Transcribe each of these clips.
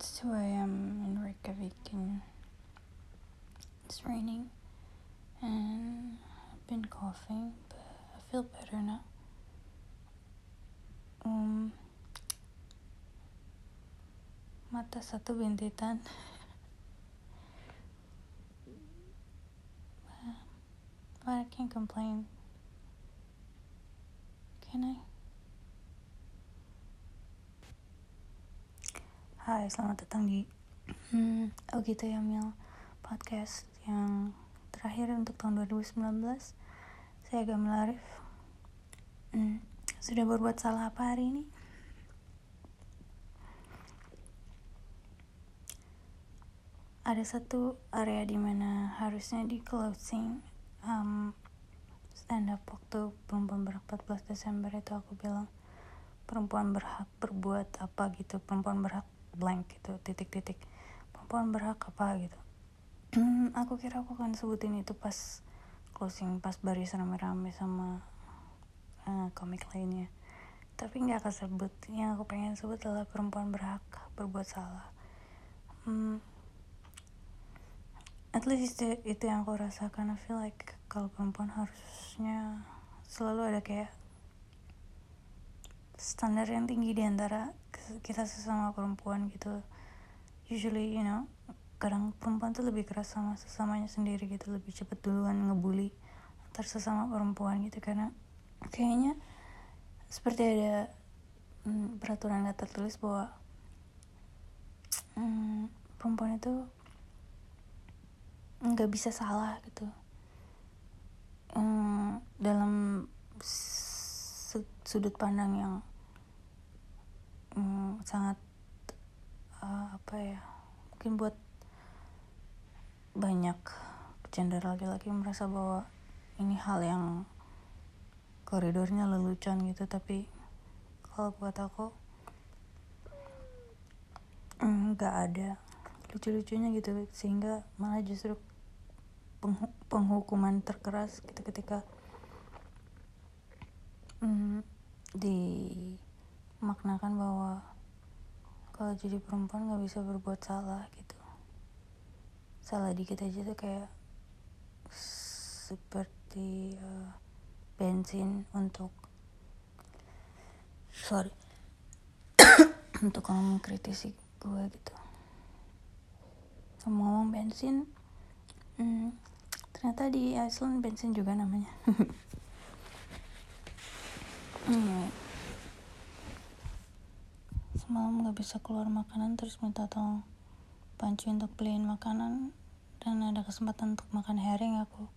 It's 2 a.m. in Reykjavik and it's raining and I've been coughing but I feel better now. Um, mata satu bintitan. but I can't complain. Can I? Hai, selamat datang di hmm, Oh gitu ya Mil Podcast yang terakhir untuk tahun 2019 Saya agak melarif hmm, Sudah berbuat salah apa hari ini? Ada satu area di mana harusnya di closing um, stand up waktu perempuan berhak 14 Desember itu aku bilang perempuan berhak berbuat apa gitu perempuan berhak blank gitu titik-titik. Perempuan berhak apa gitu. Aku kira aku akan sebutin itu pas closing pas baris rame-rame sama uh, komik lainnya. Tapi nggak akan sebut yang aku pengen sebut adalah perempuan berhak berbuat salah. Hmm, at least itu, itu yang aku rasakan. I feel like kalau perempuan harusnya selalu ada kayak standar yang tinggi di antara kita sesama perempuan gitu. Usually you know kadang perempuan tuh lebih keras sama sesamanya sendiri gitu. Lebih cepet duluan ngebully antar sesama perempuan gitu. Karena kayaknya seperti ada hmm, peraturan gak tertulis bahwa hmm, perempuan itu nggak bisa salah gitu. Hmm, dalam sudut pandang yang sangat uh, apa ya mungkin buat banyak gender laki-laki merasa bahwa ini hal yang koridornya lelucon gitu. Tapi kalau buat aku nggak ada lucu-lucunya gitu. Sehingga malah justru penghukuman terkeras gitu ketika mm, di maknakan bahwa kalau jadi perempuan nggak bisa berbuat salah gitu. Salah dikit aja tuh kayak seperti uh, bensin untuk sorry untuk kamu mengkritisi gue gitu. Ngomong bensin hmm, ternyata di Iceland bensin juga namanya. Hmm semalam gak bisa keluar makanan terus minta tolong panci untuk beliin makanan. Dan ada kesempatan untuk makan herring aku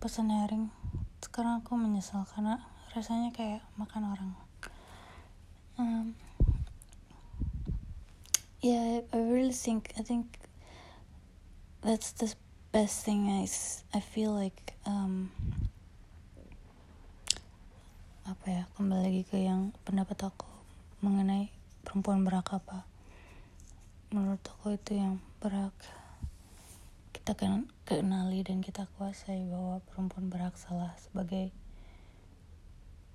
pesen herring. Sekarang aku menyesal karena rasanya kayak makan orang. Um, yeah I really think I think that's the best thing I I feel like um, apa ya kembali lagi ke yang pendapat aku mengenai perempuan berhak apa? Menurut aku itu yang berhak kita kenali dan kita kuasai bahwa perempuan berhak salah sebagai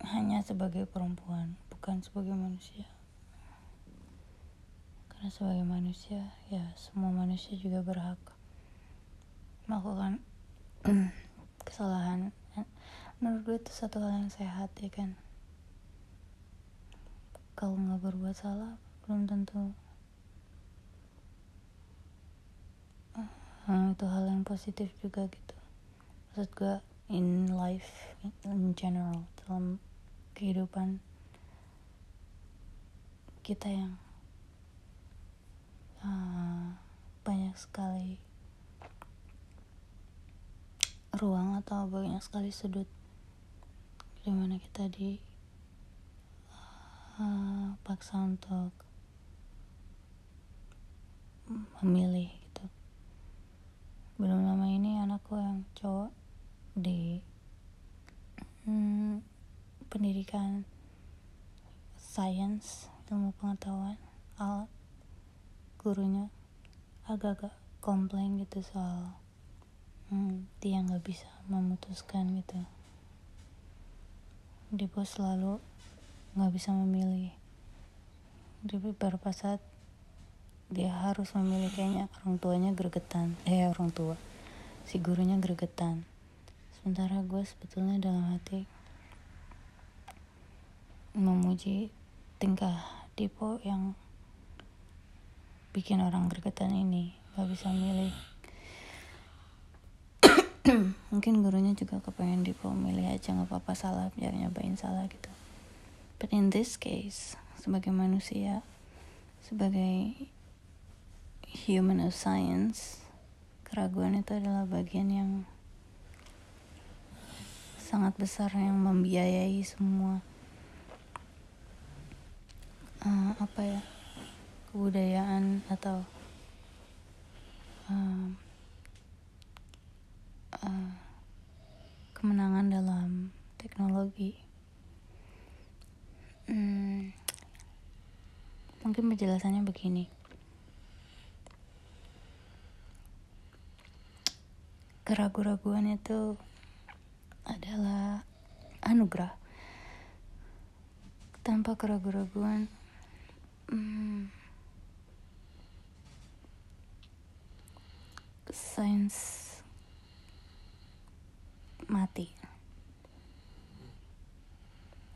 hanya sebagai perempuan bukan sebagai manusia. Karena sebagai manusia ya semua manusia juga berhak melakukan kesalahan. Menurut gue itu satu hal yang sehat ya kan kalau nggak berbuat salah belum tentu. Uh, itu hal yang positif juga gitu. Maksud gue in life in general dalam kehidupan kita yang uh, banyak sekali ruang atau banyak sekali sudut di mana kita di uh, paksa untuk memilih gitu. Belum lama ini anakku yang cowok di hmm, pendidikan sains ilmu pengetahuan al gurunya agak-agak komplain gitu soal hmm, dia nggak bisa memutuskan gitu. Di bos selalu nggak bisa memilih. Di beberapa saat dia harus memilih kayaknya orang tuanya gregetan. Eh orang tua. Si gurunya gregetan. Sementara gue sebetulnya dalam hati memuji tingkah Dipo yang bikin orang gregetan ini gak bisa milih. Mungkin gurunya juga kepengen Dipo milih aja nggak apa-apa salah biar nyobain salah gitu but in this case sebagai manusia sebagai human of science keraguan itu adalah bagian yang sangat besar yang membiayai semua uh, apa ya kebudayaan atau uh, uh, kemenangan dalam teknologi hmm, mungkin penjelasannya begini. Keraguan-raguan itu adalah anugerah. Tanpa keraguan-raguan hmm, sains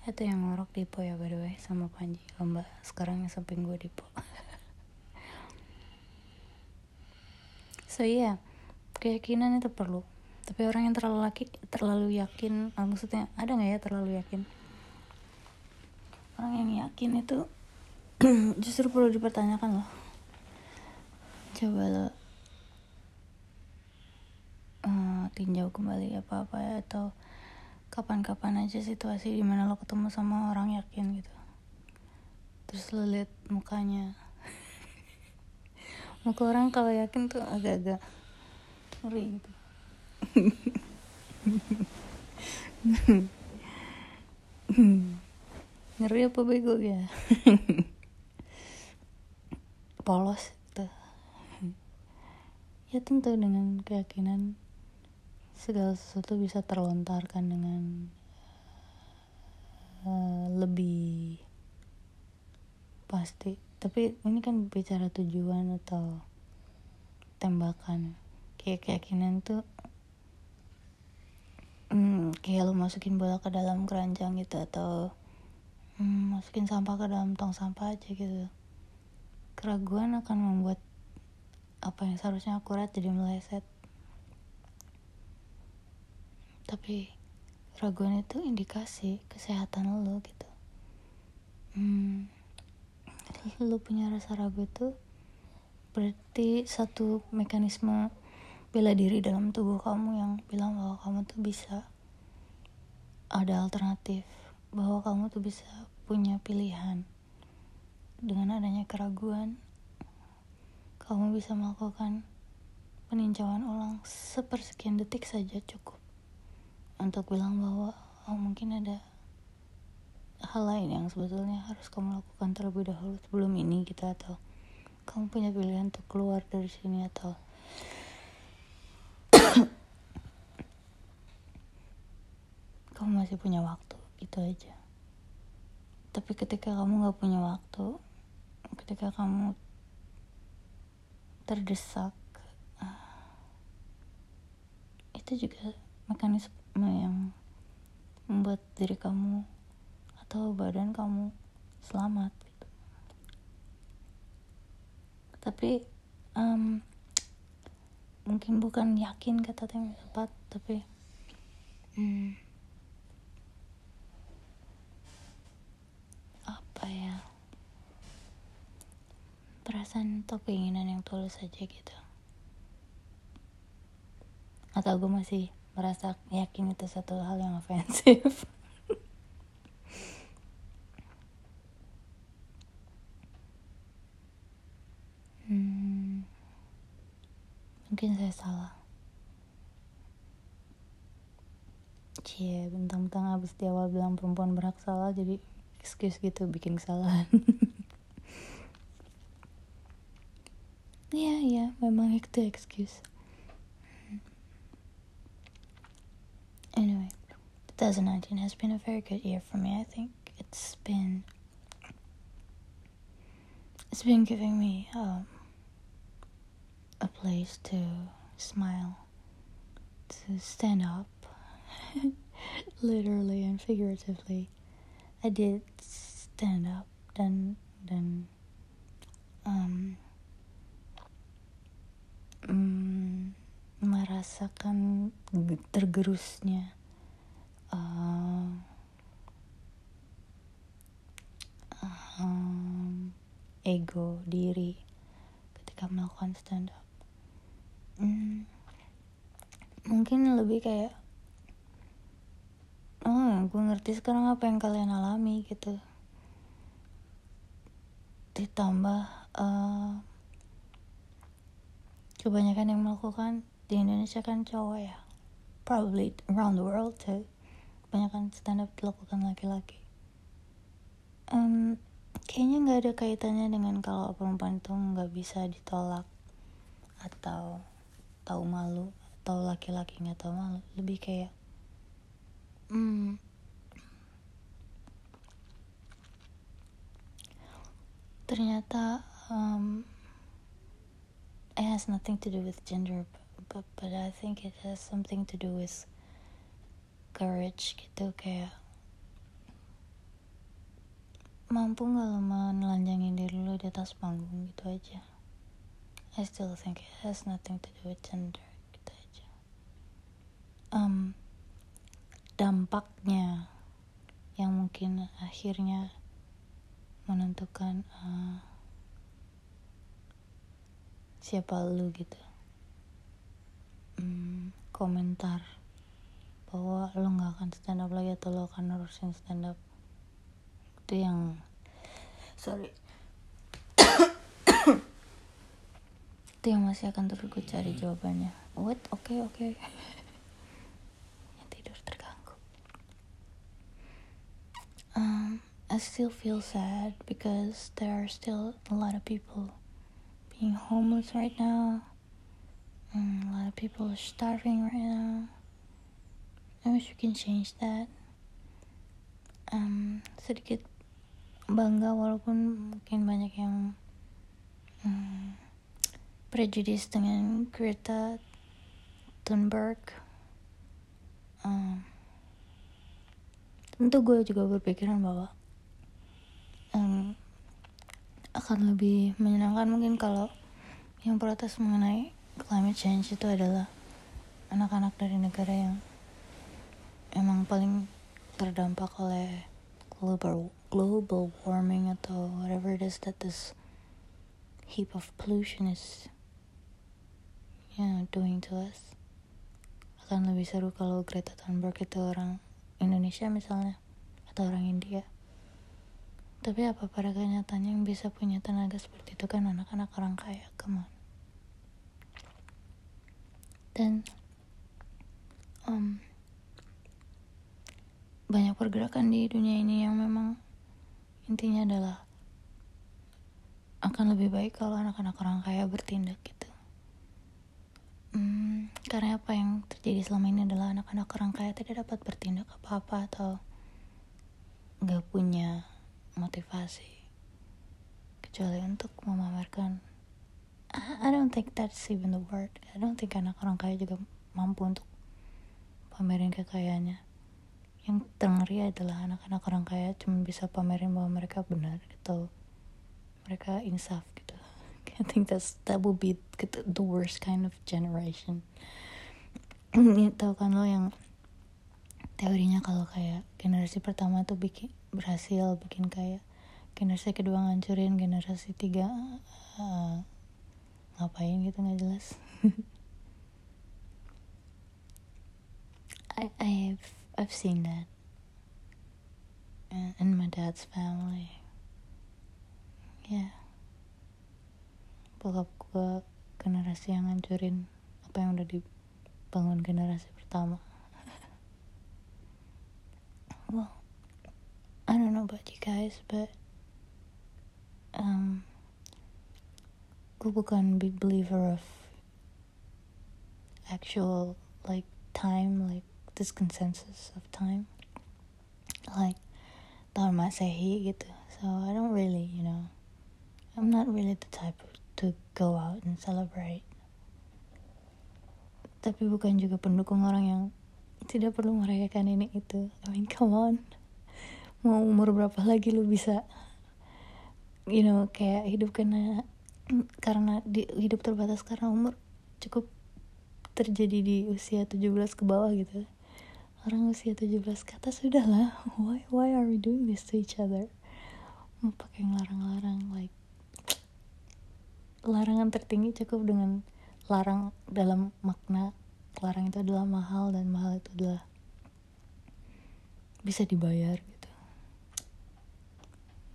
itu yang ngorok Dipo ya by the way sama Panji. Lomba sekarang yang samping gue Dipo so iya. Yeah, keyakinan itu perlu. Tapi orang yang terlalu laki terlalu yakin ah, maksudnya ada nggak ya terlalu yakin? Orang yang yakin itu justru perlu dipertanyakan loh. Coba lo uh, tinjau kembali apa apa ya atau kapan-kapan aja situasi di mana lo ketemu sama orang yakin gitu. Terus lo liat mukanya. Muka orang kalau yakin tuh agak-agak ngeri gitu. Ngeri apa bego ya? Polos itu ya tentu dengan keyakinan segala sesuatu bisa terlontarkan dengan uh, lebih pasti. Tapi ini kan bicara tujuan atau tembakan. Kayak keyakinan tuh hmm, kayak lo masukin bola ke dalam keranjang gitu atau hmm, masukin sampah ke dalam tong sampah aja gitu. Keraguan akan membuat apa yang seharusnya akurat jadi meleset tapi keraguan itu indikasi kesehatan lo gitu. Hmm, lo punya rasa ragu itu berarti satu mekanisme bela diri dalam tubuh kamu yang bilang bahwa kamu tuh bisa ada alternatif bahwa kamu tuh bisa punya pilihan. Dengan adanya keraguan, kamu bisa melakukan peninjauan ulang sepersekian detik saja cukup untuk bilang bahwa oh mungkin ada hal lain yang sebetulnya harus kamu lakukan terlebih dahulu sebelum ini gitu atau kamu punya pilihan untuk keluar dari sini atau kamu masih punya waktu gitu aja. Tapi ketika kamu gak punya waktu ketika kamu terdesak itu juga mekanisme yang membuat diri kamu atau badan kamu selamat gitu. tapi um, mungkin bukan yakin kata yang tepat tapi hmm, apa ya perasaan atau keinginan yang tulus aja gitu atau gue masih merasa yakin itu satu hal yang ofensif hmm, mungkin saya salah. Cie, bentang-bentang abis di awal bilang perempuan berhak salah jadi excuse gitu bikin kesalahan. Iya, iya, memang itu excuse. Anyway, 2019 has been a very good year for me. I think it's been it's been giving me um, a place to smile, to stand up, literally and figuratively. I did stand up then dan um, um, merasakan tergerusnya uh, um, ego diri ketika melakukan stand up hmm, mungkin lebih kayak oh gue ngerti sekarang apa yang kalian alami gitu. Ditambah uh, kebanyakan yang melakukan di Indonesia kan cowok ya probably around the world too kebanyakan stand up dilakukan laki-laki. Um, kayaknya nggak ada kaitannya dengan kalau perempuan itu nggak bisa ditolak atau tahu malu atau laki-laki nggak tahu malu. Lebih kayak hmm, ternyata um, it has nothing to do with gender but but I think it has something to do with courage gitu kayak mampu nggak lo menelanjangin diri lo di atas panggung gitu aja. I still think it has nothing to do with gender gitu aja. Um, dampaknya yang mungkin akhirnya menentukan uh, siapa lu gitu hmm, komentar bahwa lo nggak akan stand up lagi atau lo akan nerusin stand up. Itu yang sorry. Itu yang masih akan terus gue cari jawabannya. What? Oke okay, oke. Okay. tidur terganggu. Um, I still feel sad because there are still a lot of people being homeless right now. And a lot of people are starving right now. I wish we can change that. Um, sedikit bangga walaupun mungkin banyak yang um, prejudis dengan Greta Thunberg. Um, tentu gue juga berpikiran bahwa um, akan lebih menyenangkan mungkin kalau yang protes mengenai climate change itu adalah anak-anak dari negara yang emang paling terdampak oleh global global warming atau whatever it is that this heap of pollution is yeah, doing to us akan lebih seru kalau Greta Thunberg itu orang Indonesia misalnya atau orang India tapi apa pada kenyataannya yang bisa punya tenaga seperti itu kan anak-anak orang kaya, come. Dan um, banyak pergerakan di dunia ini yang memang intinya adalah akan lebih baik kalau anak-anak orang kaya bertindak gitu. Hmm, karena apa yang terjadi selama ini adalah anak-anak orang kaya tidak dapat bertindak apa-apa atau nggak punya motivasi kecuali untuk memamerkan I don't think that's even the word. I don't think anak orang kaya juga mampu untuk pamerin kekayaannya. Yang terngeri adalah anak-anak orang kaya cuma bisa pamerin bahwa mereka benar gitu. Mereka insaf gitu. I think that's that would be the worst kind of generation. Tahu kan lo yang teorinya kalau kayak generasi pertama tuh bikin berhasil bikin kayak generasi kedua ngancurin generasi tiga uh, ngapain gitu nggak jelas. I I've I've seen that. In, in my dad's family. Ya yeah. bokap gue generasi yang ngancurin apa yang udah dibangun generasi pertama. Well, I don't know about you guys, but um, gue bukan big believer of actual like time, like this consensus of time, like tahun masehi gitu. So I don't really, you know, I'm not really the type to go out and celebrate. Tapi bukan juga pendukung orang yang tidak perlu merayakan ini itu. I mean come on. Mau umur berapa lagi lu bisa you know kayak hidup karena karena di, hidup terbatas karena umur cukup terjadi di usia 17 ke bawah gitu. Orang usia 17 ke atas sudah lah why why are we doing this to each other? Mau pakai ngelarang-larang like larangan tertinggi cukup dengan larang dalam makna larang itu adalah mahal dan mahal itu adalah bisa dibayar gitu.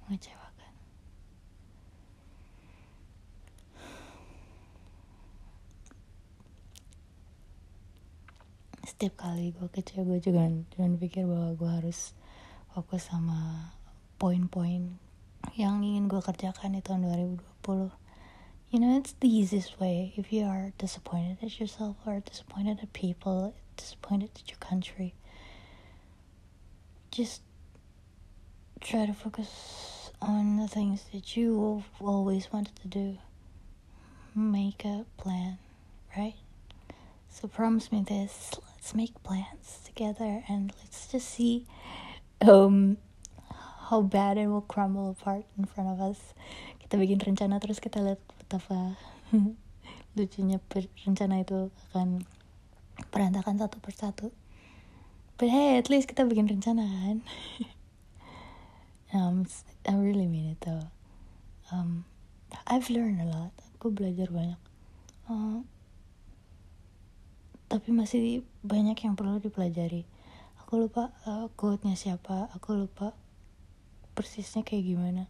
Mengecewakan setiap kali gue kecewa gue juga jangan pikir bahwa gue harus fokus sama poin-poin yang ingin gue kerjakan di tahun 2020 You know, it's the easiest way if you are disappointed at yourself or disappointed at people, disappointed at your country. Just try to focus on the things that you always wanted to do. Make a plan, right? So promise me this. Let's make plans together and let's just see um how bad it will crumble apart in front of us. Kita bikin rencana terus kita lihat betapa lucunya rencana itu akan berantakan satu persatu. But hey at least kita bikin rencana kan? Um, I really mean it though. Um, I've learned a lot. Aku belajar banyak. Uh, tapi masih banyak yang perlu dipelajari. Aku lupa uh, quote-nya siapa. Aku lupa persisnya kayak gimana.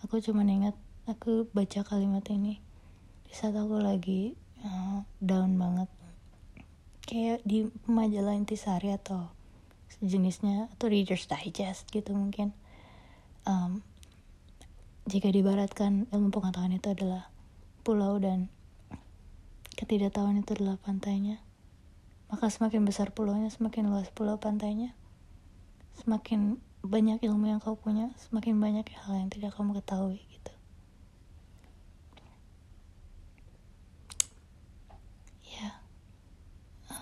Aku cuma ingat aku baca kalimat ini. Di saat aku lagi uh, down banget. Kayak di majalah intisari atau sejenisnya atau Reader's Digest gitu mungkin. Um, jika dibaratkan ilmu pengetahuan itu adalah pulau dan ketidaktahuan itu adalah pantainya maka semakin besar pulaunya semakin luas pulau pantainya semakin banyak ilmu yang kau punya semakin banyak hal yang tidak kamu ketahui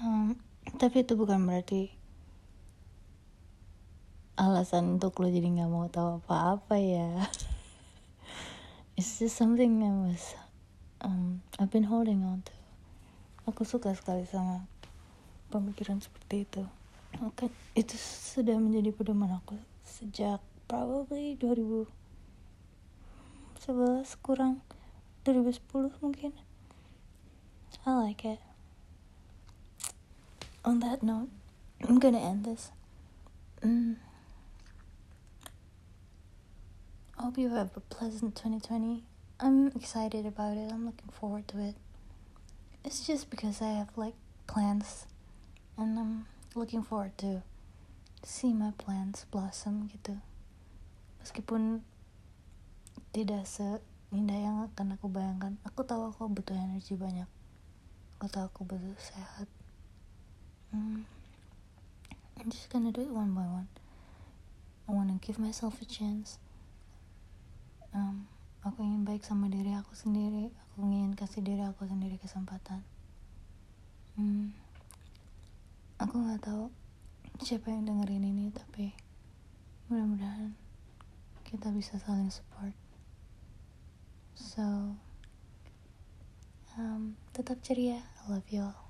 um, tapi itu bukan berarti alasan untuk lo jadi nggak mau tahu apa-apa ya. It's just something I was um, I've been holding on to. Aku suka sekali sama pemikiran seperti itu Maka itu sudah menjadi pedoman aku sejak probably 2011 kurang 2010 mungkin I like it on that note, I'm gonna end this. Mm. Hope you have a pleasant 2020. I'm excited about it. I'm looking forward to it. It's just because I have like plans and I'm looking forward to see my plans blossom gitu. Meskipun tidak seindah yang akan aku bayangkan, aku tahu aku butuh energi banyak. Aku tahu aku butuh sehat. Mm, I'm just gonna do it one by one. I wanna give myself a chance. Um, aku ingin baik sama diri aku sendiri. Aku ingin kasih diri aku sendiri kesempatan. Hmm, aku nggak tahu siapa yang dengerin ini tapi mudah-mudahan kita bisa saling support. So um, tetap ceria. I love you all